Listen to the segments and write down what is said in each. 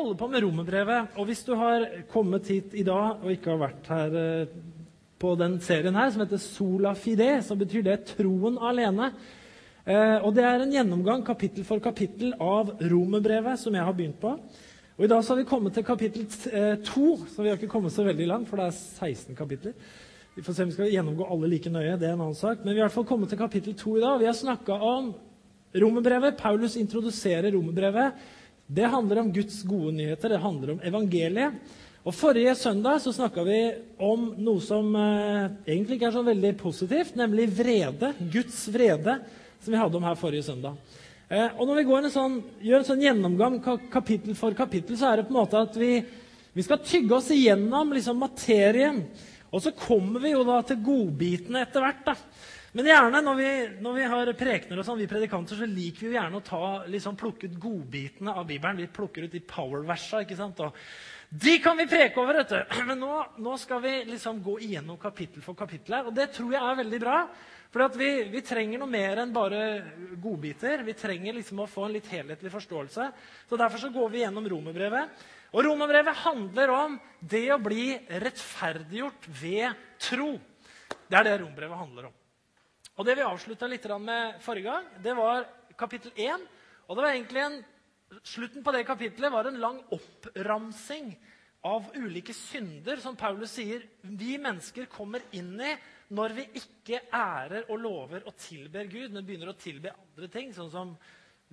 holder på med romerbrevet. Og hvis du har kommet hit i dag og ikke har vært her eh, på den serien her, som heter Sola fide, så betyr det troen alene. Eh, og det er en gjennomgang kapittel for kapittel av romerbrevet som jeg har begynt på. Og I dag så har vi kommet til kapittel eh, to, så vi har ikke kommet så veldig langt, for det er 16 kapitler. Vi får se om vi skal gjennomgå alle like nøye. det er en annen sak. Men vi har i hvert fall kommet til kapittel to i dag. Vi har snakka om romerbrevet. Paulus introduserer romerbrevet. Det handler om Guds gode nyheter, det handler om evangeliet. Og Forrige søndag så snakka vi om noe som eh, egentlig ikke er så veldig positivt, nemlig vrede. Guds vrede, som vi hadde om her forrige søndag. Eh, og Når vi en sånn, gjør en sånn gjennomgang kapittel for kapittel, så er det på en måte at vi, vi skal tygge oss igjennom liksom, materien. Og så kommer vi jo da til godbitene etter hvert. da. Men gjerne når vi, når vi har prekener og sånn, vi predikanter, så liker vi jo gjerne å ta, liksom, plukke ut godbitene av Bibelen. Vi plukker ut de power-versa. ikke sant? De kan vi preke over, vet du. Men nå, nå skal vi liksom gå igjennom kapittel for kapittel her. Og det tror jeg er veldig bra. For vi, vi, trenger noe mer enn bare godbiter. Vi trenger liksom å få en litt helhetlig forståelse. Så Derfor så går vi gjennom romerbrevet. Og romerbrevet handler om det å bli rettferdiggjort ved tro. Det er det romerbrevet handler om. Og Det vi avslutta litt med forrige gang, det var kapittel 1. Og det var egentlig en, Slutten på det kapittelet var en lang oppramsing av ulike synder som Paulus sier vi mennesker kommer inn i når vi ikke ærer og lover og tilber Gud, men begynner å tilbe andre ting, sånn som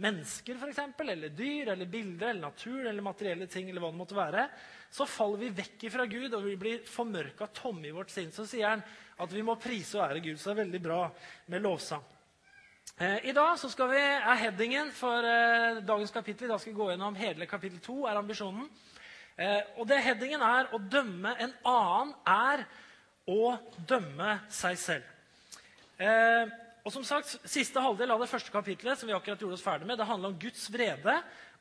mennesker for eksempel, eller dyr, eller bilder, eller natur eller materielle ting. eller hva det måtte være, Så faller vi vekk fra Gud, og vi blir formørka tomme i vårt sinn. Så sier han at vi må prise og ære Gud. Så det er veldig bra med lovsang. Eh, I dag skal vi, er headingen for eh, dagens kapittel. I dag skal vi gå gjennom hele kapittel 2. er ambisjonen. Eh, og det Headingen er å dømme en annen er å dømme seg selv. Og som sagt, Siste halvdel av det første kapittelet som vi akkurat gjorde oss ferdig med, det handler om Guds vrede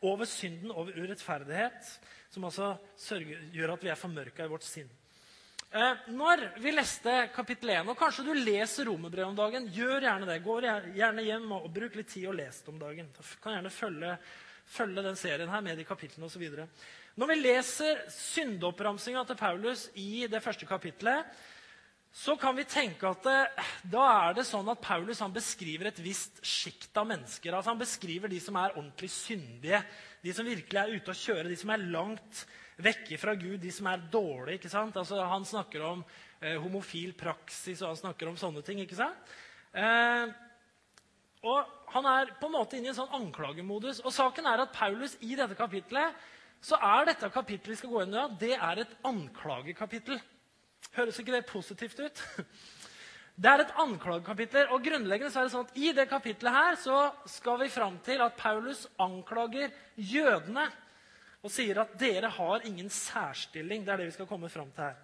over synden, over urettferdighet, som altså sørger, gjør at vi er formørka i vårt sinn. Eh, når vi leste kapittel 1, og kanskje du leser romerbrevet om dagen, gjør gjerne det. Gå gjerne hjem og bruk litt tid og les det om dagen. Du kan gjerne følge, følge den serien her med de kapitlene osv. Når vi leser syndeoppramsinga til Paulus i det første kapitlet, så kan vi tenke at det, eh, da er det sånn at Paulus beskriver et visst sjikt av mennesker. Altså Han beskriver de som er ordentlig syndige, de som virkelig er ute å kjøre, de som er langt vekke fra Gud, de som er dårlige. ikke sant? Altså, han snakker om eh, homofil praksis og han snakker om sånne ting. ikke sant? Eh, og Han er på en måte inne i en sånn anklagemodus. Og saken er at Paulus i dette kapitlet, så er dette kapittelet vi skal gå inn i, det er et anklagekapittel. Høres ikke det positivt ut? Det er et anklagekapittel. og grunnleggende så er det sånn at I det kapitlet her så skal vi fram til at Paulus anklager jødene og sier at dere har ingen særstilling. Det er det vi skal komme fram til her.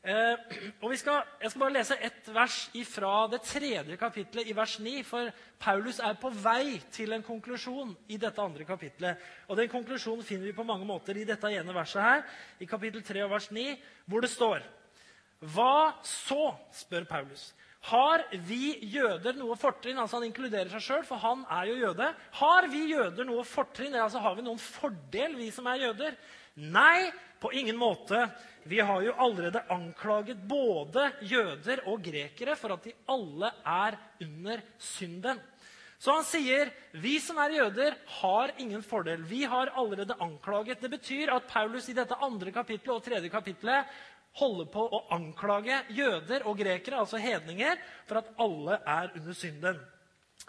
Eh, og skal, Jeg skal bare lese ett vers fra det tredje kapitlet, i vers 9. For Paulus er på vei til en konklusjon i dette andre kapitlet. Og Den konklusjonen finner vi på mange måter i dette ene verset her, i kapittel 3 og vers 9, hvor det står Hva så? spør Paulus. Har vi jøder noe fortrinn? Altså Han inkluderer seg sjøl, for han er jo jøde. Har vi jøder noe fortrinn? Altså Har vi noen fordel, vi som er jøder? Nei, på ingen måte. Vi har jo allerede anklaget både jøder og grekere for at de alle er under synden. Så han sier vi som er jøder, har ingen fordel. Vi har allerede anklaget. Det betyr at Paulus i dette andre kapittelet og tredje kapittelet holder på å anklage jøder og grekere, altså hedninger, for at alle er under synden.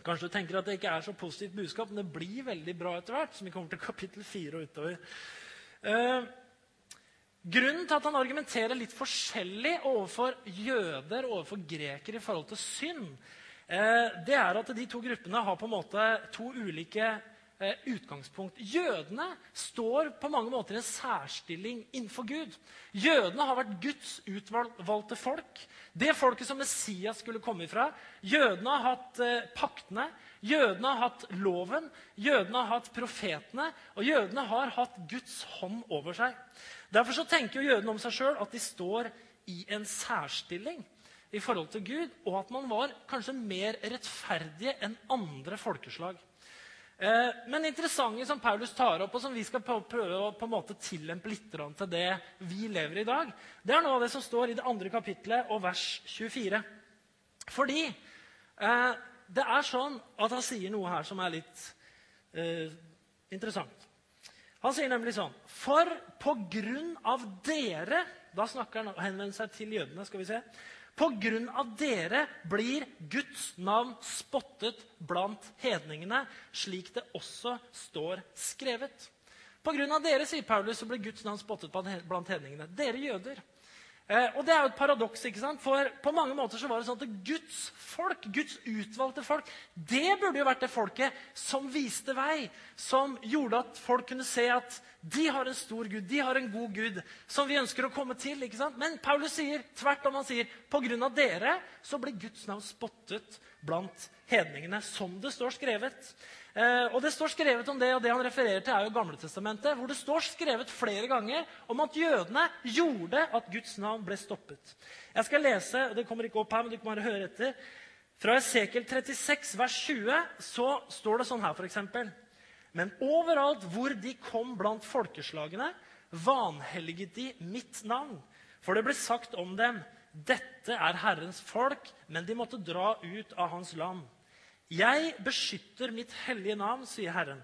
Kanskje du tenker at det ikke er så positivt budskap, men det blir veldig bra etter hvert. som vi kommer til kapittel 4 og utover. Eh, grunnen til at han argumenterer litt forskjellig overfor jøder og overfor grekere i forhold til synd, eh, det er at de to gruppene har på en måte to ulike utgangspunkt. Jødene står på mange måter i en særstilling innenfor Gud. Jødene har vært Guds utvalgte folk. Det folket som Messias skulle komme ifra. Jødene har hatt eh, paktene. Jødene har hatt loven. Jødene har hatt profetene. Og jødene har hatt Guds hånd over seg. Derfor så tenker jødene om seg sjøl at de står i en særstilling i forhold til Gud, og at man var kanskje mer rettferdige enn andre folkeslag. Eh, men interessante som Paulus tar opp, og som vi skal prøve å på en måte tillempe litt til det vi lever i dag, det er noe av det som står i det andre kapitlet og vers 24. Fordi eh, det er sånn at han sier noe her som er litt eh, interessant. Han sier nemlig sånn For på grunn av dere Da snakker han og henvender seg til jødene. skal vi se. På grunn av dere blir Guds navn spottet blant hedningene, slik det også står skrevet. På grunn av dere, sier Paulus, så blir Guds navn spottet blant hedningene. Dere jøder. Eh, og Det er jo et paradoks. ikke sant? For på mange måter så var det sånn at Guds folk, Guds utvalgte folk, det burde jo vært det folket som viste vei. Som gjorde at folk kunne se at de har en stor Gud, de har en god Gud, som vi ønsker å komme til. ikke sant? Men Paulus sier tvert om. Han sier på grunn av dere så blir Guds navn spottet blant hedningene, som det står skrevet. Eh, og Det står skrevet om det, og det han refererer til, er jo Gamletestamentet, hvor det står skrevet flere ganger om at jødene gjorde at Guds navn ble stoppet. Jeg skal lese, og det kommer ikke opp her, men du kan bare høre etter. Fra Esekel 36, vers 20, så står det sånn her, f.eks. Men overalt hvor de kom blant folkeslagene, vanhelliget de mitt navn. For det ble sagt om dem, dette er Herrens folk, men de måtte dra ut av hans land. Jeg beskytter mitt hellige navn, sier Herren,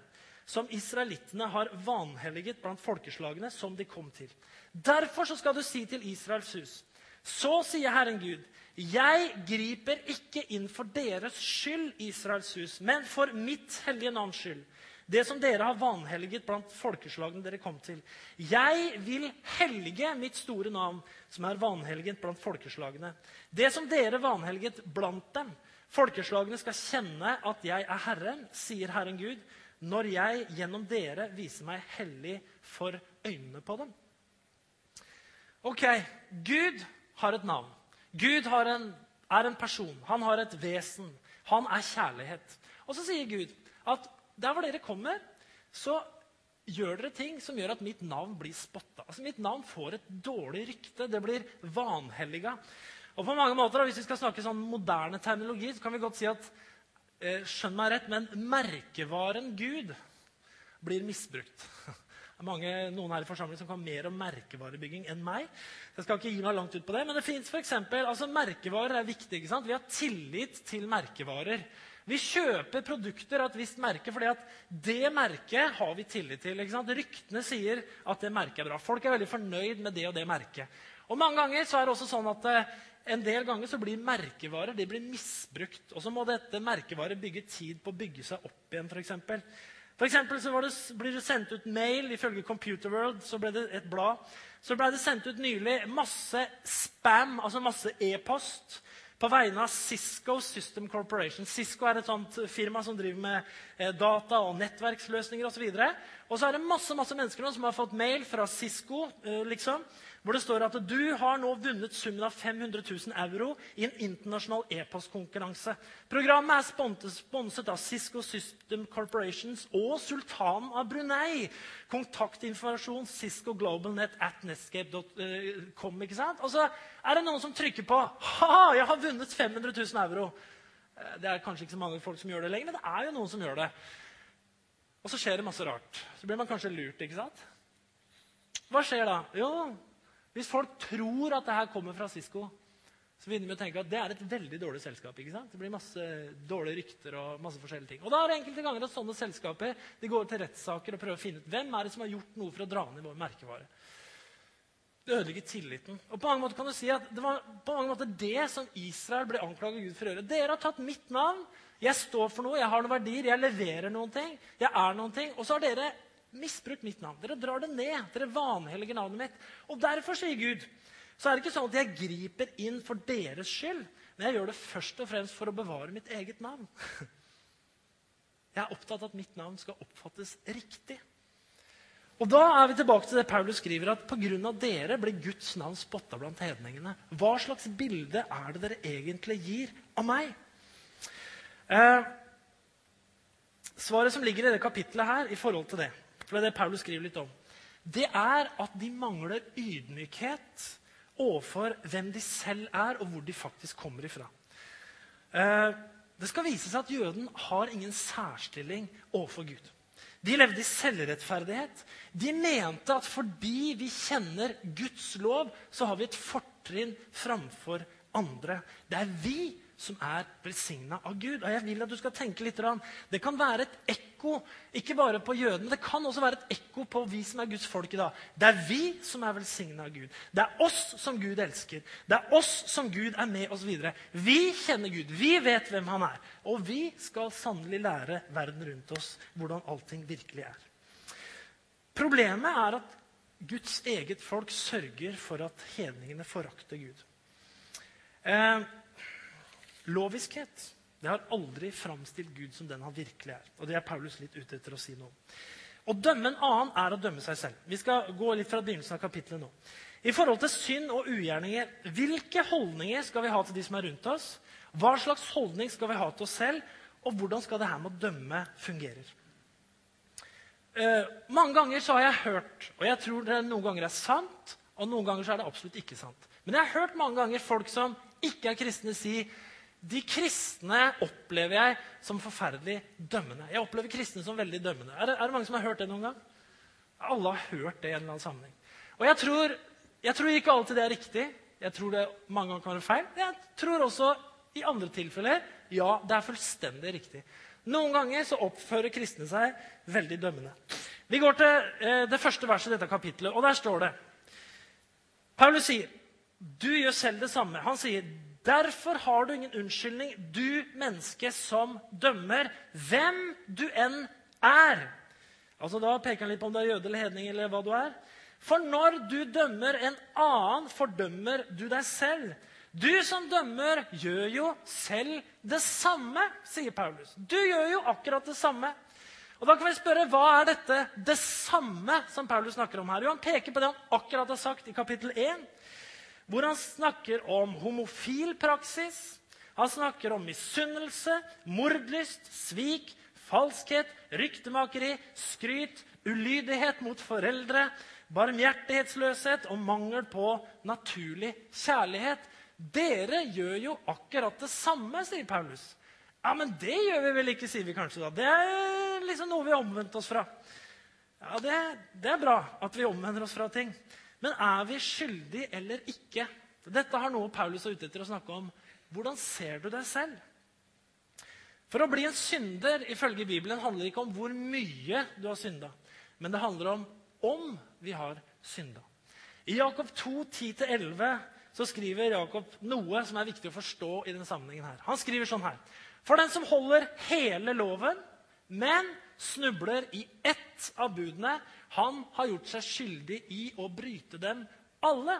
som israelittene har vanhelliget blant folkeslagene som de kom til. Derfor skal du si til Israels hus, så sier Herren Gud, jeg griper ikke inn for deres skyld, Israels hus, men for mitt hellige navns skyld. Det som dere har vanhelliget blant folkeslagene dere kom til. Jeg vil hellige mitt store navn, som er vanhelliget blant folkeslagene. Det som dere vanhelliget blant dem, Folkeslagene skal kjenne at jeg er Herren, sier Herren Gud, når jeg gjennom dere viser meg hellig for øynene på dem. Ok, Gud har et navn. Gud en, er en person. Han har et vesen. Han er kjærlighet. Og så sier Gud at der hvor dere kommer, så gjør dere ting som gjør at mitt navn blir spotta. Altså, mitt navn får et dårlig rykte. Det blir vanhelliga. Og på mange måter, Hvis vi skal snakke sånn moderne terminologi, så kan vi godt si at eh, skjønn meg rett, men merkevaren Gud blir misbrukt. Det er mange, noen her i forsamlingen som kan mer om merkevarebygging enn meg. Jeg skal ikke gi meg langt ut på det, Men det fins f.eks. Altså, merkevarer er viktig. ikke sant? Vi har tillit til merkevarer. Vi kjøper produkter av et visst merke fordi at det merket har vi tillit til. Ryktene sier at det merket er bra. Folk er veldig fornøyd med det og det merket. Og Mange ganger så er det også sånn at eh, en del ganger så blir merkevarer de blir misbrukt. Og så må dette merkevaret bygge tid på å bygge seg opp igjen. Eksempel. For så det, blir det sendt ut mail. Ifølge Computer World så ble det et blad. Så ble det sendt ut nylig masse spam, altså masse e-post på vegne av Cisco System Corporation. Cisco er et sånt firma som driver med eh, data og nettverksløsninger osv. Og, så er det masse masse mennesker nå som har fått mail fra Cisco eh, liksom, hvor det står at du har nå vunnet summen av 500 000 euro i en internasjonal e-postkonkurranse. Programmet er sponset av Cisco System Corporations og sultanen av Brunei. Kontaktinformasjon Cisco GlobalNet at netscape.com. ikke sant? Og så er det noen som trykker på ha, jeg har vunnet 500 000 euro. Eh, det er kanskje ikke så mange folk som gjør det lenger, men det er jo noen som gjør det. Og så skjer det masse rart. Så blir man kanskje lurt. ikke sant? Hva skjer da? Jo, hvis folk tror at det her kommer fra Cisco, så begynner vi å tenke at det er et veldig dårlig selskap. ikke sant? Det blir masse dårlige rykter og masse forskjellige ting. Og da er det enkelte ganger at sånne selskaper de går til rettssaker og prøver å finne ut hvem er det som har gjort noe for å dra ned vår merkevare. Det ødelegger tilliten. Og på mange måter kan du si at Det var på mange måter det som Israel ble anklaget Gud for å gjøre. Dere har tatt mitt navn. Jeg står for noe, jeg har noen verdier, jeg leverer noen ting. jeg er noen ting, Og så har dere misbrukt mitt navn. Dere drar det ned. Dere vanhelliger navnet mitt. Og derfor, sier Gud, så er det ikke sånn at jeg griper inn for deres skyld. Men jeg gjør det først og fremst for å bevare mitt eget navn. Jeg er opptatt av at mitt navn skal oppfattes riktig. Og Da er vi tilbake til det Paulus skriver, at pga. dere ble Guds navn spotta blant hedningene. Hva slags bilde er det dere egentlig gir av meg? Eh, svaret som ligger i det kapittelet her, i forhold til det, for det er det Paulus skriver litt om. Det er at de mangler ydmykhet overfor hvem de selv er, og hvor de faktisk kommer ifra. Eh, det skal vise seg at jøden har ingen særstilling overfor Gud. De levde i selvrettferdighet. De mente at fordi vi kjenner Guds lov, så har vi et fortrinn framfor andre. Det er vi som er velsigna av Gud. Og jeg vil at du skal tenke litt. Det kan være et ekko ikke bare på jødene, det kan også være et ekko på vi som er Guds folk i dag. Det er vi som er velsigna av Gud. Det er oss som Gud elsker. Det er oss som Gud er med oss videre. Vi kjenner Gud. Vi vet hvem han er. Og vi skal sannelig lære verden rundt oss hvordan allting virkelig er. Problemet er at Guds eget folk sørger for at hedningene forakter Gud. Eh, Loviskhet det har aldri framstilt Gud som den han virkelig er. Og Det er Paulus litt ute etter å si noe om. Å dømme en annen er å dømme seg selv. Vi skal gå litt fra begynnelsen av kapittelet nå. I forhold til synd og ugjerninger, hvilke holdninger skal vi ha til de som er rundt oss? Hva slags holdning skal vi ha til oss selv? Og hvordan skal det her med å dømme fungere? Uh, mange ganger så har jeg hørt, og jeg tror det noen ganger er sant, og noen ganger så er det absolutt ikke sant. Men jeg har hørt mange ganger folk som ikke er kristne, si de kristne opplever jeg som forferdelig dømmende. Jeg opplever kristne som veldig dømmende. Er det, er det mange som har hørt det noen gang? Alle har hørt det i en eller annen sammenheng. Og jeg tror, jeg tror ikke alltid det er riktig. Jeg tror det mange ganger kan være feil. Jeg tror også i andre tilfeller ja, det er fullstendig riktig. Noen ganger så oppfører kristne seg veldig dømmende. Vi går til eh, det første verset i dette kapittelet, og der står det Paulus sier du gjør selv det samme. Han sier Derfor har du ingen unnskyldning, du menneske som dømmer, hvem du enn er. Altså Da peker han litt på om du er jøde eller hedning eller hva du er. For når du dømmer en annen, fordømmer du deg selv. Du som dømmer, gjør jo selv det samme, sier Paulus. Du gjør jo akkurat det samme. Og da kan vi spørre, Hva er dette det samme som Paulus snakker om her? Jo, Han peker på det han akkurat har sagt i kapittel 1 hvor han snakker om homofil praksis. Han snakker om misunnelse, mordlyst, svik, falskhet, ryktemakeri, skryt, ulydighet mot foreldre, barmhjertighetsløshet og mangel på naturlig kjærlighet. Dere gjør jo akkurat det samme, sier Paulus. Ja, men det gjør vi vel ikke, sier vi kanskje da. Det er liksom noe vi har omvendt oss fra. Ja, det, det er bra at vi omvender oss fra ting. Men er vi skyldige eller ikke? Dette har noe Paulus er ute etter å snakke om. Hvordan ser du deg selv? For å bli en synder ifølge Bibelen handler ikke om hvor mye du har synda, men det handler om om vi har synda. I Jakob 2, 10-11 så skriver Jakob noe som er viktig å forstå i denne sammenhengen. her. Han skriver sånn her. For den som holder hele loven, men snubler i ett av budene, han har gjort seg skyldig i å bryte dem alle.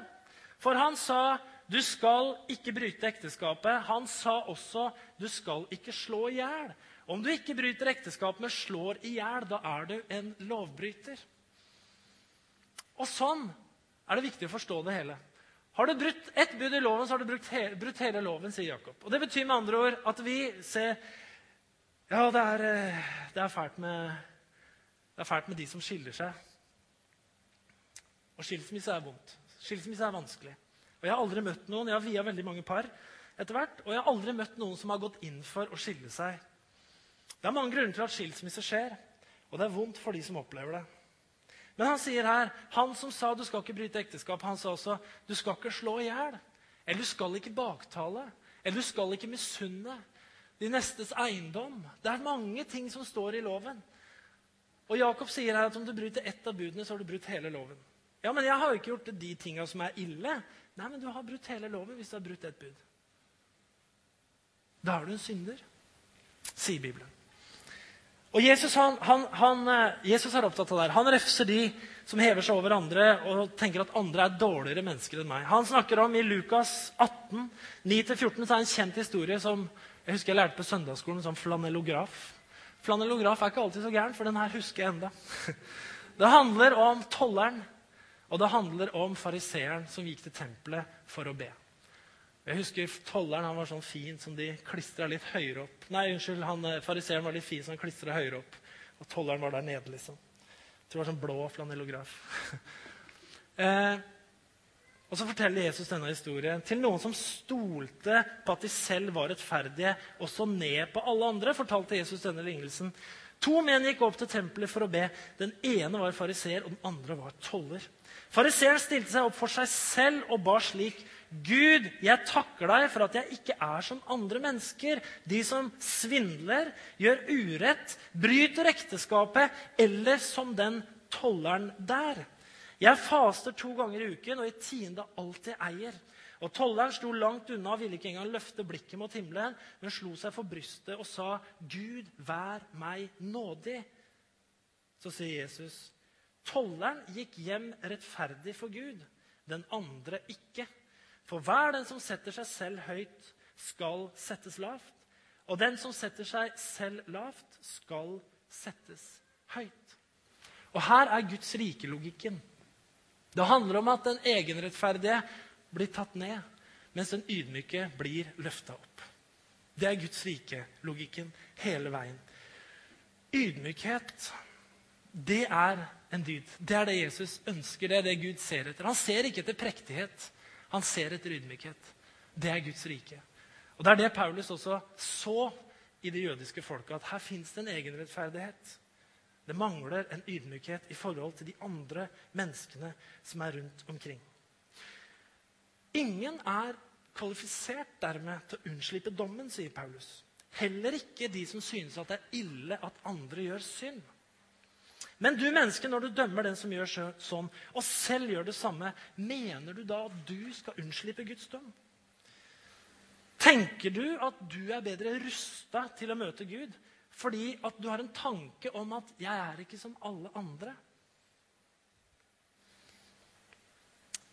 For han sa, 'Du skal ikke bryte ekteskapet.' Han sa også, 'Du skal ikke slå i hjel'. Om du ikke bryter ekteskapet, men slår i hjel, da er du en lovbryter. Og sånn er det viktig å forstå det hele. Har du brutt ett bud i loven, så har du brutt, he brutt hele loven, sier Jakob. Og Det betyr med andre ord at vi ser Ja, det er, eh, det er fælt med det er fælt med de som skiller seg. Og skilsmisse er vondt. Skilsmisse er vanskelig. Og Jeg har aldri møtt noen, jeg har via veldig mange par etter hvert, og jeg har aldri møtt noen som har gått inn for å skille seg. Det er mange grunner til at skilsmisse skjer, og det er vondt for de som opplever det. Men han sier her, han som sa du skal ikke bryte ekteskap, han sa også du skal ikke slå i hjel. Eller du skal ikke baktale. Eller du skal ikke misunne de nestes eiendom. Det er mange ting som står i loven. Og Jakob sier her at om du bryter ett av budene, så har du brutt hele loven. Ja, men jeg har jo ikke gjort de tinga som er ille. Nei, men du har brutt hele loven hvis du har brutt ett bud. Da er du en synder, sier Bibelen. Og Jesus, han, han, han, eh, Jesus er opptatt av det her. Han refser de som hever seg over andre og tenker at andre er dårligere mennesker enn meg. Han snakker om i Lukas 18, 9-14, så er en kjent historie som jeg husker jeg lærte på søndagsskolen som flanellograf. Flanellograf er ikke alltid så gæren, for den her husker jeg enda. Det handler om tolleren, og det handler om fariseeren som gikk til tempelet for å be. Jeg husker Tolleren han var sånn fin som de klistra litt høyere opp. Nei, unnskyld, han, eh, Fariseeren var litt fin som han klistra høyere opp. Og tolleren var der nede, liksom. Jeg tror det var sånn blå flanellograf. eh, Og så forteller Jesus denne historien til noen som stolte på at de selv var rettferdige, og så ned på alle andre. fortalte Jesus denne lignelsen. To menn gikk opp til tempelet for å be. Den ene var fariseer, og den andre var toller. Fariseeren stilte seg opp for seg selv og ba slik.: Gud, jeg takker deg for at jeg ikke er som andre mennesker, de som svindler, gjør urett, bryter ekteskapet, eller som den tolleren der. Jeg faster to ganger i uken, og i tiende alt jeg eier. Og Tolleren sto langt unna og ville ikke engang løfte blikket mot himmelen, men slo seg for brystet og sa, 'Gud, vær meg nådig.' Så sier Jesus, 'Tolleren gikk hjem rettferdig for Gud, den andre ikke.' For hver den som setter seg selv høyt, skal settes lavt. Og den som setter seg selv lavt, skal settes høyt. Og her er Guds rike-logikken. Det handler om at den egenrettferdige blir tatt ned, mens den ydmyke blir løfta opp. Det er Guds rike-logikken hele veien. Ydmykhet, det er en dyd. Det er det Jesus ønsker, det er det Gud ser etter. Han ser ikke etter prektighet. Han ser etter ydmykhet. Det er Guds rike. Og Det er det Paulus også så i det jødiske folket, at her fins det en egenrettferdighet. Det mangler en ydmykhet i forhold til de andre menneskene som er rundt omkring. Ingen er kvalifisert dermed til å unnslippe dommen, sier Paulus. Heller ikke de som synes at det er ille at andre gjør synd. Men du menneske, når du dømmer den som gjør sånn, og selv gjør det samme, mener du da at du skal unnslippe Guds dom? Tenker du at du er bedre rusta til å møte Gud fordi at du har en tanke om at 'jeg er ikke som alle andre'?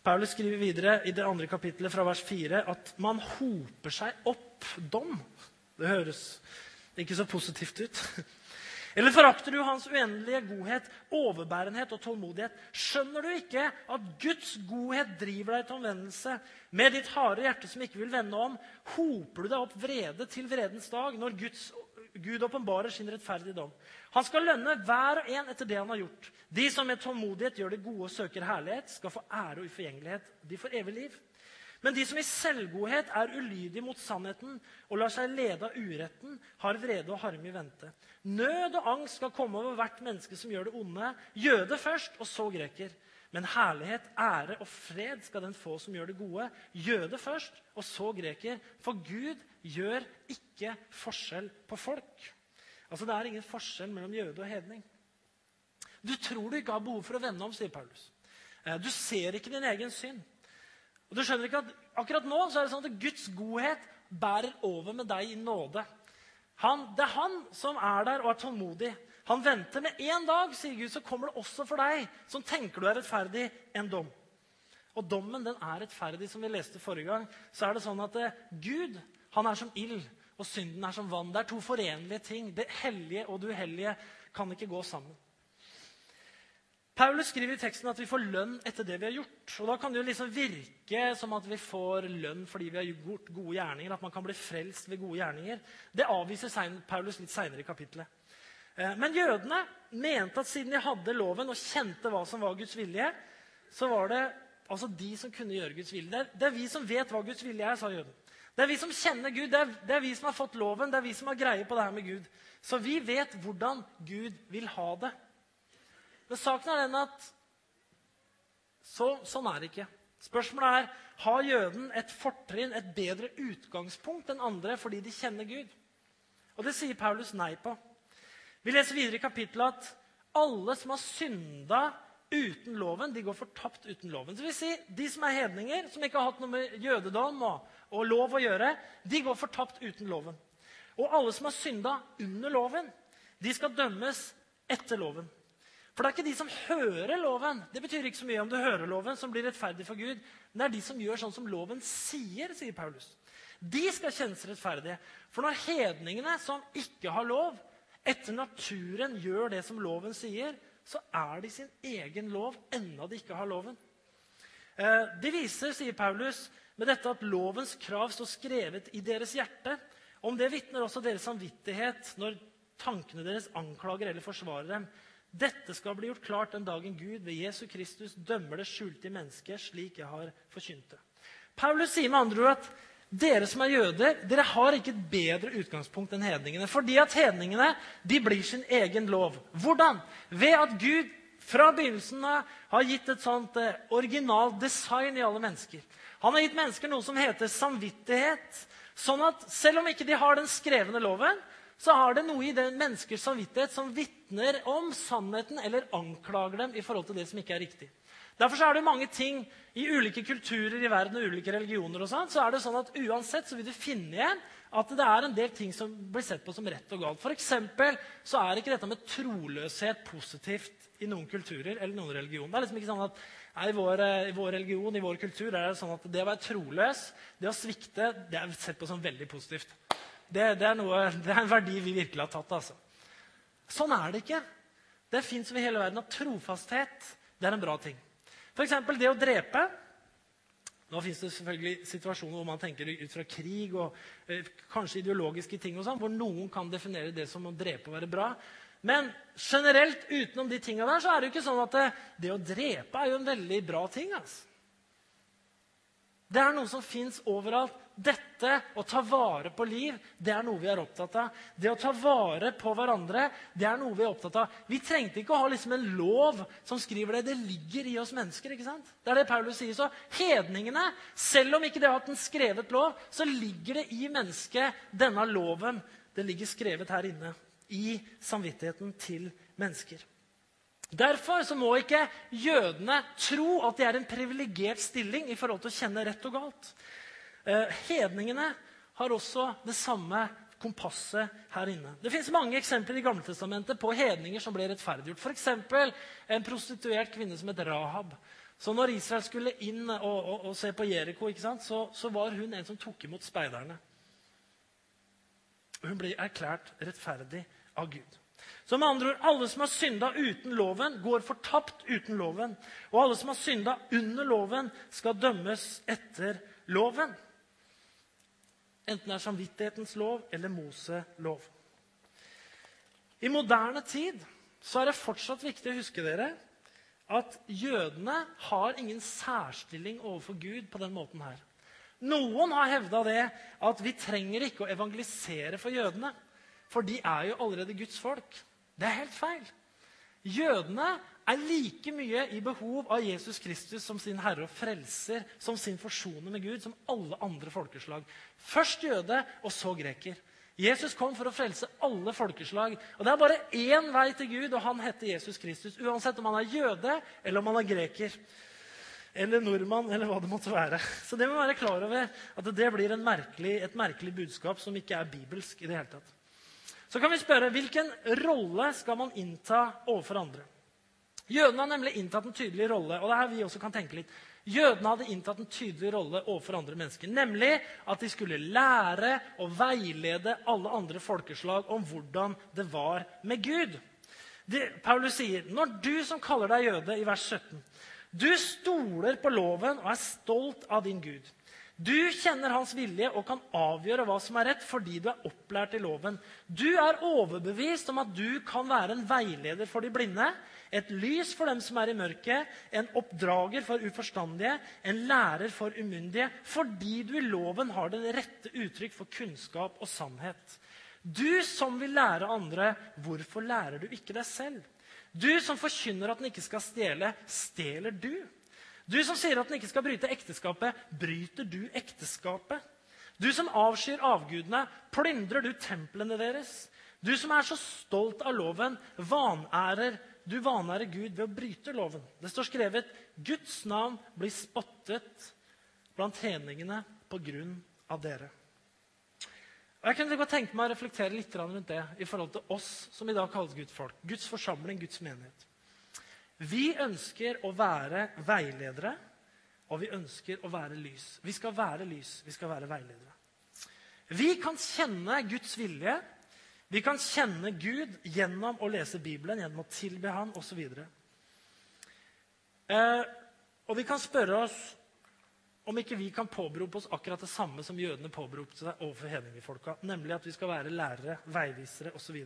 Paulus skriver videre i det andre kapittelet fra vers 4 at man hoper seg opp dom. Det høres ikke så positivt ut. Eller forakter du hans uendelige godhet, overbærenhet og tålmodighet? Skjønner du ikke at Guds godhet driver deg til omvendelse? Med ditt harde hjerte som ikke vil vende om, hoper du deg opp vrede til vredens dag, når Guds, Gud åpenbarer sin rettferdige dom. Han skal lønne hver og en etter det han har gjort. De som med tålmodighet gjør det gode og søker herlighet, skal få ære og uforgjengelighet. De får evig liv. Men de som i selvgodhet er ulydige mot sannheten og lar seg lede av uretten, har vrede og harme i vente. Nød og angst skal komme over hvert menneske som gjør det onde. Jøde først, og så greker. Men herlighet, ære og fred skal den få som gjør det gode. Jøde først, og så greker. For Gud gjør ikke forskjell på folk. Altså, Det er ingen forskjell mellom jøde og hedning. Du tror du ikke har behov for å vende om, sier Paulus. Eh, du ser ikke din egen synd. Og du skjønner ikke at Akkurat nå så er det sånn at Guds godhet bærer over med deg i nåde. Han, det er han som er der og er tålmodig. Han venter med én dag, sier Gud, så kommer det også for deg som tenker du er rettferdig, en dom. Og dommen den er rettferdig, som vi leste forrige gang. Så er det sånn at eh, Gud han er som ild, og synden er som vann. Det er to forenlige ting. Det hellige og det uhellige kan ikke gå sammen. Paulus skriver i teksten at vi får lønn etter det vi har gjort. Og Da kan det jo liksom virke som at vi får lønn fordi vi har gjort gode gjerninger. At man kan bli frelst ved gode gjerninger. Det avviser Paulus litt seinere i kapittelet. Eh, men jødene mente at siden de hadde loven og kjente hva som var Guds vilje, så var det altså de som kunne gjøre Guds vilje. Det er, vi som vet hva Guds vilje er, sa jøden. Det er vi som kjenner Gud, det er, det er vi som har fått loven, det er vi som har greie på det her med Gud. Så vi vet hvordan Gud vil ha det. Men saken er den at så, sånn er det ikke. Spørsmålet er har jøden et fortrinn, et bedre utgangspunkt enn andre fordi de kjenner Gud. Og det sier Paulus nei på. Vi leser videre i kapittelet at alle som har synda uten loven, de går fortapt uten loven. Det vil si, De som er hedninger, som ikke har hatt noe med jødedom og, og lov å gjøre, de går fortapt uten loven. Og alle som har synda under loven, de skal dømmes etter loven. For det er ikke de som hører loven. Det betyr ikke så mye om du hører loven, som blir rettferdig for Gud. Men det er de som gjør sånn som loven sier, sier Paulus. De skal kjennes rettferdige. For når hedningene som ikke har lov, etter naturen gjør det som loven sier, så er de sin egen lov enda de ikke har loven. Eh, de viser, sier Paulus, med dette at lovens krav står skrevet i deres hjerte. Om det vitner også deres samvittighet når tankene deres anklager eller forsvarer dem. Dette skal bli gjort klart den dagen Gud ved Jesu Kristus dømmer det skjulte i mennesket, slik jeg har forkynt det. Paulus sier med andre ord at dere som er jøder, dere har ikke et bedre utgangspunkt enn hedningene. Fordi at hedningene de blir sin egen lov. Hvordan? Ved at Gud fra begynnelsen av har gitt et sånt eh, originalt design i alle mennesker. Han har gitt mennesker noe som heter samvittighet. Sånn at selv om ikke de har den skrevne loven, så har det noe i den menneskers samvittighet som vitner om sannheten eller anklager dem i forhold til det som ikke er riktig. Derfor er det mange ting i ulike kulturer i verden og ulike religioner og sånt, så er det sånn at uansett så vil du finne igjen at det er en del ting som blir sett på som rett og galt. For så er ikke dette med troløshet positivt i noen kulturer eller noen religioner. Det er liksom ikke sånn at nei, i, vår, eh, I vår religion, i vår kultur, er det sånn at det å være troløs, det å svikte, det er sett på som veldig positivt. Det, det, er, noe, det er, en verdi vi virkelig har tatt. altså. Sånn er det ikke. Det fins over hele verden at trofasthet det er en bra ting. F.eks. det å drepe. Nå fins det selvfølgelig situasjoner hvor man tenker ut fra krig og eh, kanskje ideologiske ting, og sånn, hvor noen kan definere det som å drepe og være bra. Men generelt utenom de tinga der, så er det jo ikke sånn at det, det, å drepe er jo en veldig bra ting. altså. Det er noe som fins overalt. Dette, å ta vare på liv, det er noe vi er opptatt av. Det å ta vare på hverandre, det er noe vi er opptatt av. Vi trengte ikke å ha liksom en lov som skriver det. Det ligger i oss mennesker. ikke sant? Det er det Paulus sier. Så hedningene, selv om ikke de har hatt en skrevet lov, så ligger det i mennesket denne loven. Det ligger skrevet her inne i samvittigheten til mennesker. Derfor så må ikke jødene tro at de er en privilegert stilling i forhold til å kjenne rett og galt. Eh, hedningene har også det samme kompasset her inne. Det fins mange eksempler i Gamletestamentet på hedninger som ble rettferdiggjort. F.eks. en prostituert kvinne som het Rahab. Så når Israel skulle inn og, og, og se på Jeriko, så, så, var hun en som tok imot speiderne. Hun ble erklært rettferdig av Gud. Så med andre ord, alle som har synda uten loven, går fortapt uten loven. Og alle som har synda under loven, skal dømmes etter loven. Enten det er samvittighetens lov eller Mose-lov. I moderne tid så er det fortsatt viktig å huske dere at jødene har ingen særstilling overfor Gud på den måten her. Noen har hevda det at vi trenger ikke å evangelisere for jødene. For de er jo allerede Guds folk. Det er helt feil. Jødene er like mye i behov av Jesus Kristus som sin herre og frelser, som sin forsoner med Gud, som alle andre folkeslag. Først jøde, og så greker. Jesus kom for å frelse alle folkeslag. Og Det er bare én vei til Gud, og han heter Jesus Kristus. Uansett om han er jøde eller om han er greker eller nordmann, eller hva det måtte være. Så det må være klar over at det blir merkelig, et merkelig budskap som ikke er bibelsk i det hele tatt. Så kan vi spørre hvilken rolle skal man innta overfor andre? Jødene har nemlig inntatt en tydelig rolle. og det er her vi også kan tenke litt. Jødene hadde inntatt en tydelig rolle overfor andre mennesker. Nemlig at de skulle lære og veilede alle andre folkeslag om hvordan det var med Gud. De, Paulus sier, når du som kaller deg jøde, i vers 17 du stoler på loven og er stolt av din Gud. Du kjenner hans vilje og kan avgjøre hva som er rett, fordi du er opplært i loven. Du er overbevist om at du kan være en veileder for de blinde, et lys for dem som er i mørket, en oppdrager for uforstandige, en lærer for umyndige, fordi du i loven har det rette uttrykk for kunnskap og sannhet. Du som vil lære andre, hvorfor lærer du ikke deg selv? Du som forkynner at den ikke skal stjele, stjeler du? Du som sier at den ikke skal bryte ekteskapet, bryter du ekteskapet? Du som avskyr avgudene, plyndrer du templene deres? Du som er så stolt av loven, vanærer du vanærer Gud ved å bryte loven. Det står skrevet Guds navn blir spottet blant hedningene på grunn av dere. Og jeg kunne godt tenke meg å reflektere litt rundt det i forhold til oss som i dag kalles Guds folk. Guds forsamling, Guds menighet. Vi ønsker å være veiledere, og vi ønsker å være lys. Vi skal være lys, vi skal være veiledere. Vi kan kjenne Guds vilje. Vi kan kjenne Gud gjennom å lese Bibelen, gjennom å tilbe Han osv. Eh, og vi kan spørre oss om ikke vi kan påberope oss akkurat det samme som jødene påberopte seg overfor hedningfolka, nemlig at vi skal være lærere, veivisere osv.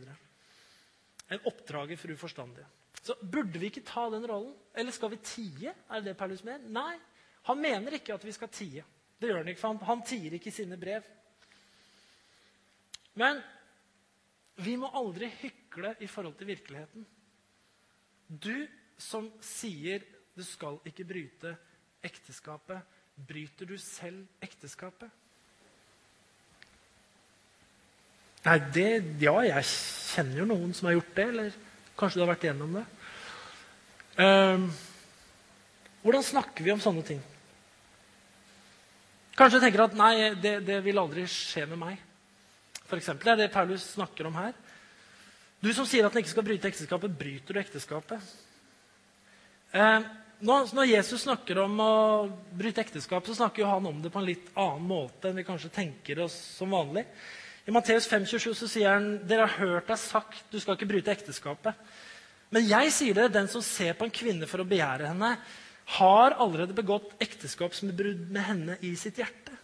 En oppdrager for uforstandige. Så burde vi ikke ta den rollen? Eller skal vi tie? Er det det Paulus mener? Nei. Han mener ikke at vi skal tie. Det gjør han ikke, for han, han tier ikke i sine brev. Men vi må aldri hykle i forhold til virkeligheten. Du som sier du skal ikke bryte ekteskapet, bryter du selv ekteskapet? Nei, det Ja, jeg kjenner jo noen som har gjort det. Eller kanskje du har vært igjennom det. Um, hvordan snakker vi om sånne ting? Kanskje du tenker at nei, det, det vil aldri skje med meg. For eksempel, det er det Paulus snakker om her. Du som sier at han ikke skal bryte ekteskapet, bryter du ekteskapet. Eh, når, Jesus snakker om å bryte ekteskap, så snakker han om det på en litt annen måte enn vi kanskje tenker oss som vanlig. I Matteus 5,27 så sier han dere har hørt deg sagt du skal ikke bryte ekteskapet. Men jeg sier dere, den som ser på en kvinne for å begjære henne, har allerede begått ekteskapsbrudd med henne i sitt hjerte.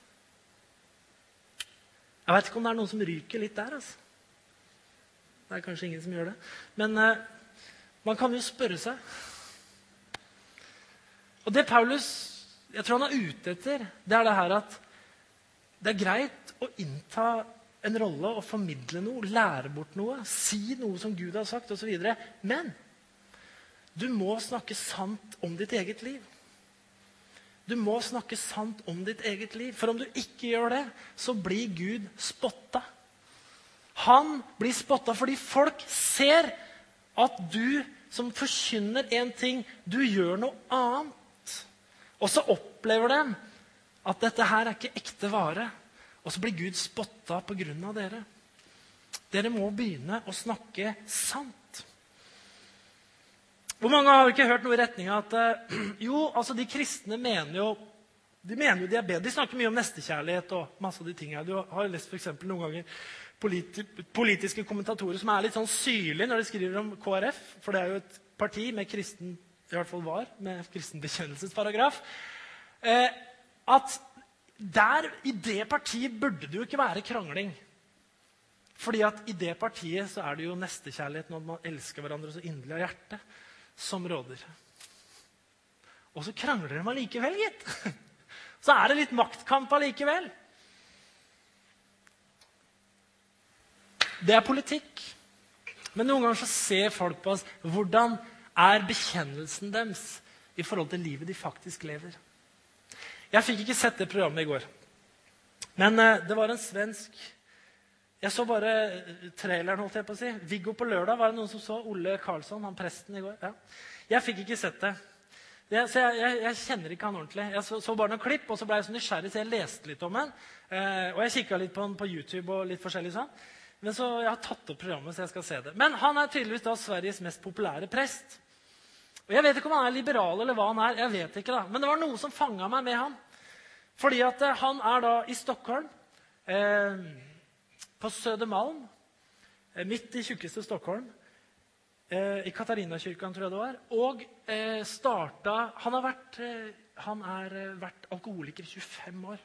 Jeg vet ikke om det er noen som ryker litt der. altså. Det er kanskje ingen som gjør det. Men uh, man kan jo spørre seg. Og det Paulus jeg tror han er ute etter, det er det her at det er greit å innta en rolle å formidle noe, lære bort noe, si noe som Gud har sagt osv. Men du må snakke sant om ditt eget liv. Du må snakke sant om ditt eget liv. For om du ikke gjør det, så blir Gud spotta. Han blir spotta fordi folk ser at du som forkynner én ting, du gjør noe annet. Og så opplever de at dette her er ikke ekte vare. Og så blir Gud spotta pga. dere. Dere må begynne å snakke sant. Hvor mange har ikke hørt noe i retning av at uh, jo, altså de kristne mener jo de mener jo de er bedre. De snakker mye om nestekjærlighet og masse av de tingene. Du har lest for noen ganger politi politiske kommentatorer som er litt sånn syrlige når de skriver om KrF. For det er jo et parti med kristen i hvert fall var, med kristen bekjennelsesparagraf. Eh, at der, i det partiet burde det jo ikke være krangling. Fordi at i det partiet så er det jo nestekjærligheten og at man elsker hverandre så inderlig av hjertet som råder. Og så krangler de allikevel, gitt. Så er det litt maktkamp allikevel. Det er politikk. Men noen ganger så ser folk på oss hvordan er bekjennelsen deres i forhold til livet de faktisk lever. Jeg fikk ikke sett det programmet i går. Men uh, det var en svensk Jeg så bare traileren. holdt jeg på å si. Viggo på lørdag var det noen som så. Ole Karlsson, han presten i går. Ja. Jeg fikk ikke sett det. Jeg, så jeg, jeg, jeg, kjenner ikke han ordentlig. Jeg så, så, bare noen klipp, og så ble jeg så nysgjerrig, så jeg leste litt om han. Uh, og jeg kikka litt på han på YouTube og litt forskjellig sånn. Men så Jeg har tatt opp programmet, så jeg skal se det. Men han er tydeligvis da Sveriges mest populære prest. Og Jeg vet ikke om han er liberal eller hva han er. jeg vet ikke da. Men det var noe som fanga meg med han. Fordi at eh, han er da i Stockholm, eh, på Södermalm, eh, midt i tjukkeste Stockholm. Eh, I Katarinakirken, tror jeg det var. Og eh, starta Han har vært, eh, han er, vært alkoholiker i 25 år.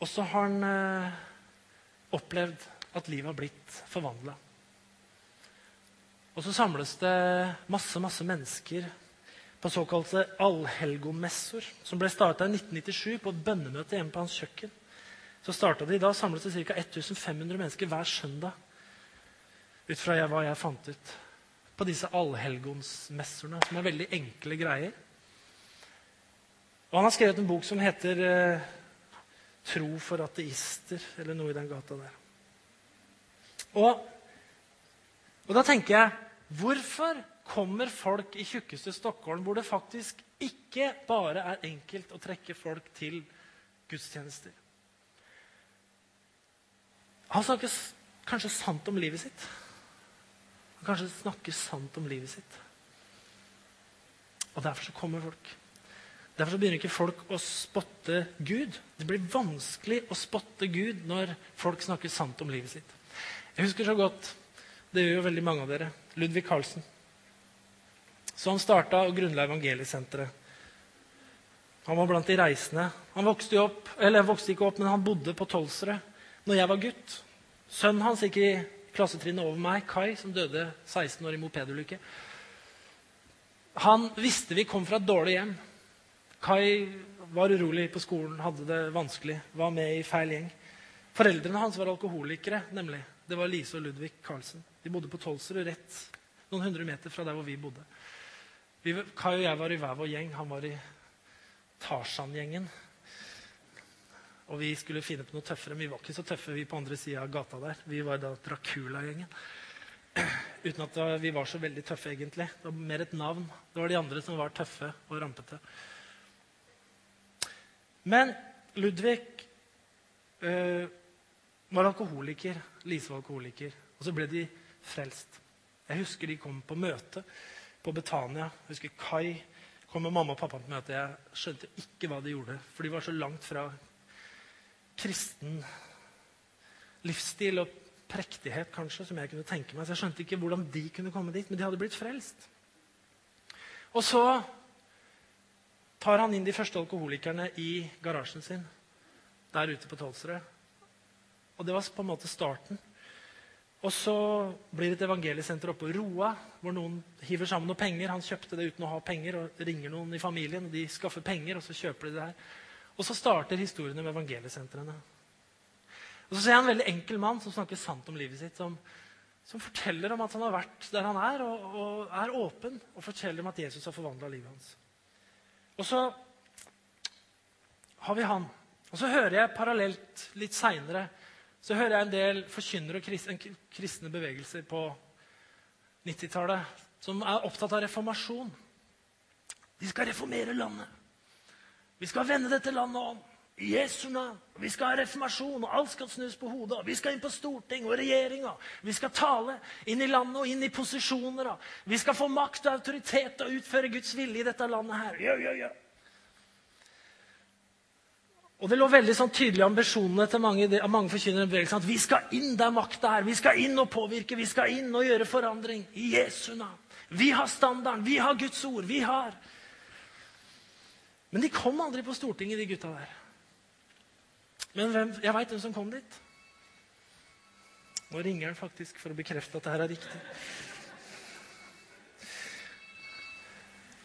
og så har han opplevd at livet har blitt forvandla. Og så samles det masse, masse mennesker på såkalte allhelgomessor, som ble starta i 1997 på et bønnemøte hjemme på hans kjøkken. Så starta de da, samles det ca. 1500 mennesker hver søndag. Ut fra hva jeg fant ut. På disse allhelgonsmessorene, som er veldig enkle greier. Og Han har skrevet en bok som heter eh, 'Tro for ateister', eller noe i den gata der. Og, og da tenker jeg Hvorfor kommer folk i tjukkeste Stockholm, hvor det faktisk ikke bare er enkelt å trekke folk til gudstjenester. Han snakker kanskje sant om livet sitt. Han kanskje snakker sant om livet sitt. Og derfor så kommer folk. Derfor så begynner ikke folk å spotte Gud. Det blir vanskelig å spotte Gud når folk snakker sant om livet sitt. Jeg husker så godt, det gjør jo veldig mange av dere, Ludvig Carlsen. Så han starta og grunnla Evangeliesenteret. Han var blant de reisende. Han vokste, opp, eller vokste ikke opp, men han bodde på Tolsrød når jeg var gutt. Sønnen hans gikk i klassetrinnet over meg, Kai, som døde 16 år i mopedulykke. Han visste vi kom fra et dårlig hjem. Kai var urolig på skolen, hadde det vanskelig, var med i feil gjeng. Foreldrene hans var alkoholikere, nemlig. Det var Lise og Ludvig Karlsen. De bodde på Tolsrud, rett noen hundre meter fra der hvor vi bodde. Vi, Kai og jeg var i hver vår gjeng. Han var i Tarzan-gjengen. Og vi skulle finne på noe tøffere. Men vi var ikke så tøffe, vi på andre sida av gata der. Vi var da Dracula-gjengen. Uten at vi var så veldig tøffe, egentlig. Det var mer et navn. Det var de andre som var tøffe og rampete. Men Ludvig øh, var alkoholiker. Lise var alkoholiker. Og så ble de frelst. Jeg husker de kom på møte på Betania. Jeg husker Kai kom med mamma og pappa på møte. Jeg skjønte ikke hva de gjorde, for de var så langt fra kristen livsstil og prektighet kanskje, som jeg kunne tenke meg. Så jeg skjønte ikke hvordan de kunne komme dit, men de hadde blitt frelst. Og så tar han inn de første alkoholikerne i garasjen sin der ute på Tolsrød. Og det var på en måte starten. Og så blir det et evangeliesenter oppe på Roa, hvor noen hiver sammen noen penger. Han kjøpte det uten å ha penger, og ringer noen i familien, og de skaffer penger, og så kjøper de det her. Og så starter historiene med evangeliesentrene. Og så ser jeg en veldig enkel mann som snakker sant om livet sitt, som, som forteller om at han har vært der han er, og, og er åpen, og forteller om at Jesus har forvandla livet hans. Og så har vi han. Og så hører jeg parallelt litt seinere så hører jeg en del forkynnere og kristne bevegelser på 90-tallet som er opptatt av reformasjon. Vi skal reformere landet. Vi skal vende dette landet om. I Jesu navn. Vi skal ha reformasjon, og alt skal snus på hodet. Vi skal inn på storting og regjeringa. Vi skal tale inn i landet og inn i posisjoner. Vi skal få makt og autoritet og utføre Guds vilje i dette landet her. Ja, ja, ja. Og Det lå veldig sånn tydelige ambisjonene til mange, mange forkynnere at vi skal inn der makta er. Vi skal inn og påvirke, vi skal inn og gjøre forandring. I Jesu navn. Vi har standarden, vi har Guds ord. vi har... Men de kom aldri på Stortinget, de gutta der. Men hvem, jeg veit hvem som kom dit. Nå ringer han faktisk for å bekrefte at det her er riktig.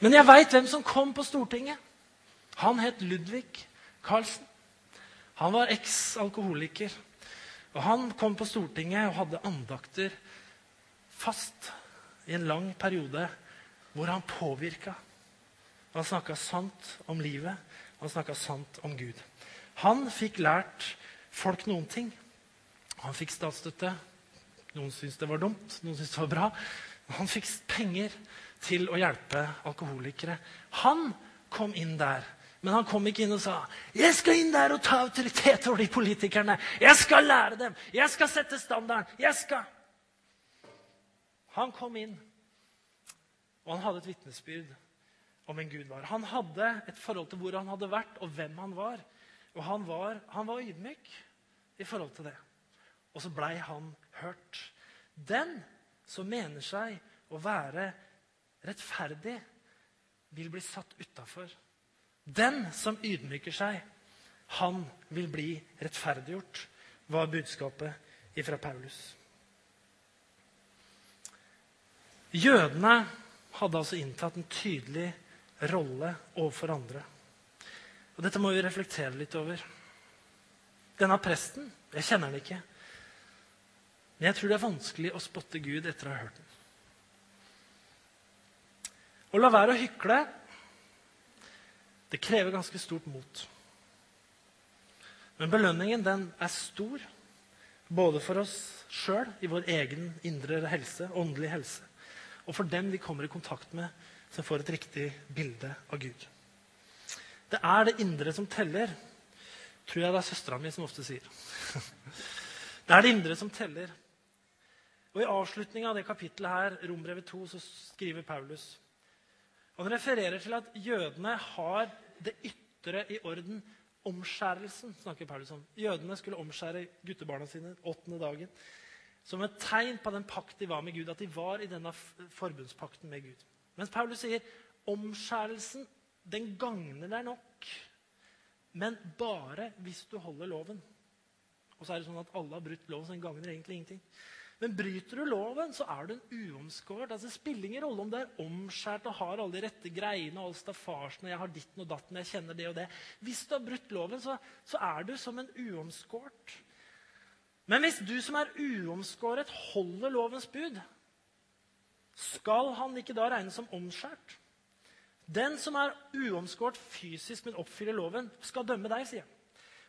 Men jeg veit hvem som kom på Stortinget. Han het Ludvig Karlsen. Han var eks-alkoholiker. Og Han kom på Stortinget og hadde andakter fast i en lang periode hvor han påvirka. Han snakka sant om livet, han snakka sant om Gud. Han fikk lært folk noen ting. Han fikk statsstøtte. Noen syntes det var dumt, noen syntes det var bra. Han fikk penger til å hjelpe alkoholikere. Han kom inn der men han kom ikke inn og sa 'Jeg skal inn der og ta autoritet over de politikerne.' 'Jeg skal lære dem. Jeg skal sette standarden. Jeg skal.' Han kom inn, og han hadde et vitnesbyrd om en Gud var. Han hadde et forhold til hvor han hadde vært, og hvem han var. Og han var, han var ydmyk i forhold til det. Og så blei han hørt. Den som mener seg å være rettferdig, vil bli satt utafor. Den som ydmyker seg, han vil bli rettferdiggjort, var budskapet fra Paulus. Jødene hadde altså inntatt en tydelig rolle overfor andre. Og Dette må vi reflektere litt over. Denne presten Jeg kjenner den ikke. Men jeg tror det er vanskelig å spotte Gud etter å ha hørt den. Å la være å hykle det krever ganske stort mot. Men belønningen den er stor, både for oss sjøl, i vår egen indre helse, åndelig helse, og for dem vi kommer i kontakt med, som får et riktig bilde av Gud. Det er det indre som teller, tror jeg det er søstera mi som ofte sier. Det er det indre som teller. Og I avslutninga av det kapittelet her, Rombrevet 2, så skriver Paulus Han refererer til at jødene har det ytre i orden. Omskjærelsen snakker Paulus om. Jødene skulle omskjære guttebarna sine åttende dagen. Som et tegn på den pakt de var med Gud, at de var i denne forbundspakten med Gud. Mens Paulus sier omskjærelsen den gagner deg nok, men bare hvis du holder loven. Og så er det sånn at alle har brutt loven, så den gagner egentlig ingenting. Men bryter du loven, så er du en uomskåret. Altså, det spiller ingen rolle om du er omskjært og har alle de rette greiene og alle og jeg har ditten og datten, jeg kjenner det og det. Hvis du har brutt loven, så, så er du som en uomskåret. Men hvis du som er uomskåret, holder lovens bud, skal han ikke da regnes som omskjært? Den som er uomskåret fysisk, men oppfyller loven, skal dømme deg, sier han.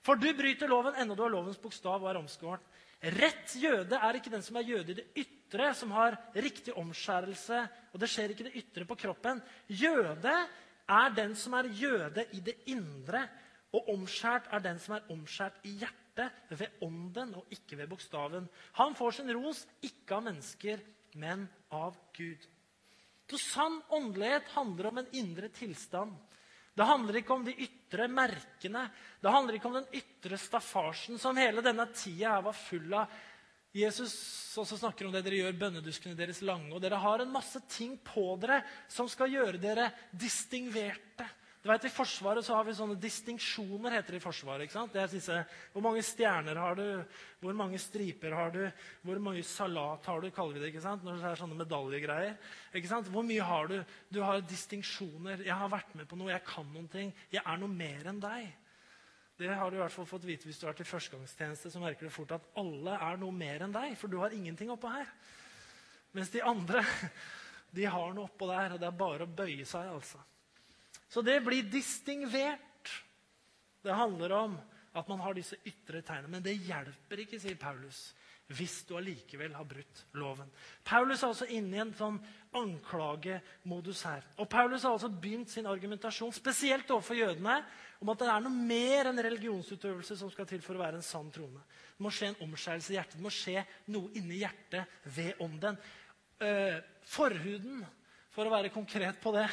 For du bryter loven ennå du har lovens bokstav og er omskåret. Rett jøde er ikke den som er jøde i det ytre, som har riktig omskjærelse, og det skjer ikke det ytre på kroppen. Jøde er den som er jøde i det indre, og omskjært er den som er omskjært i hjertet, ved ånden og ikke ved bokstaven. Han får sin ros ikke av mennesker, men av Gud. Så sann åndelighet handler om en indre tilstand. Det handler ikke om de ytre merkene. Det handler ikke om den ytre staffasjen som hele denne tida her var full av. Jesus også snakker om det dere gjør bønneduskene deres lange. Og dere har en masse ting på dere som skal gjøre dere distingverte. Du vet, I Forsvaret så har vi sånne distinksjoner, heter det i Forsvaret. ikke sant? Det er disse, Hvor mange stjerner har du? Hvor mange striper har du? Hvor mye salat har du? kaller vi det, ikke sant? Når det er sånne medaljegreier. ikke sant? Hvor mye har du? Du har distinksjoner. 'Jeg har vært med på noe. Jeg kan noen ting. Jeg er noe mer enn deg.' Det har du i hvert fall fått vite hvis du har vært i førstegangstjeneste. så merker du fort at alle er noe mer enn deg, for du har ingenting oppå her. Mens de andre de har noe oppå der, og det er bare å bøye seg. altså. Så det blir distingvert. Det handler om at man har disse ytre tegnene. Men det hjelper ikke, sier Paulus, hvis du allikevel har brutt loven. Paulus er altså inne i en sånn anklagemodus her. Og Paulus har altså begynt sin argumentasjon, spesielt overfor jødene, om at det er noe mer enn religionsutøvelse som skal til for å være en sann trone. Det må skje en omskjærelse i hjertet. Det må skje noe inni hjertet ved ånden. Uh, forhuden for å være konkret på det,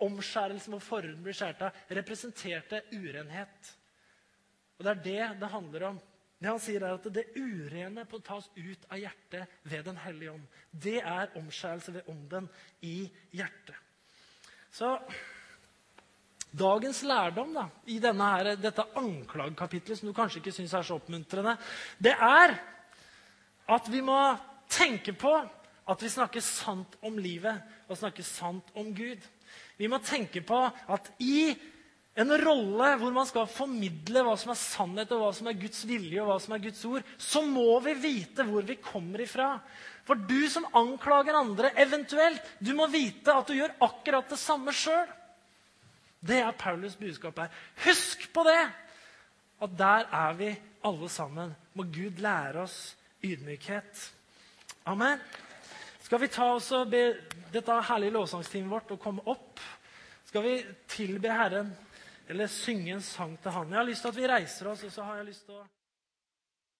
omskjærelsen hvor forhuden blir skåret av, representerte urenhet. Og Det er det det handler om. Det han sier er at Det urene på tas ut av hjertet ved Den hellige ånd. Det er omskjærelse ved ånden i hjertet. Så Dagens lærdom da, i her, dette anklagekapitlet, som du kanskje ikke syns er så oppmuntrende, det er at vi må tenke på at vi snakker sant om livet og snakke sant om Gud. Vi må tenke på at i en rolle hvor man skal formidle hva som er sannhet, og hva som er Guds vilje og hva som er Guds ord, så må vi vite hvor vi kommer ifra. For du som anklager andre, eventuelt, du må vite at du gjør akkurat det samme sjøl. Det er Paulus budskap her. Husk på det! At der er vi alle sammen. Må Gud lære oss ydmykhet. Amen. Skal vi ta oss og be dette herlige lovsangsteamet vårt å komme opp? Skal vi tilbe Herren eller synge en sang til Han? Jeg har lyst til at vi reiser oss, og så har jeg lyst til å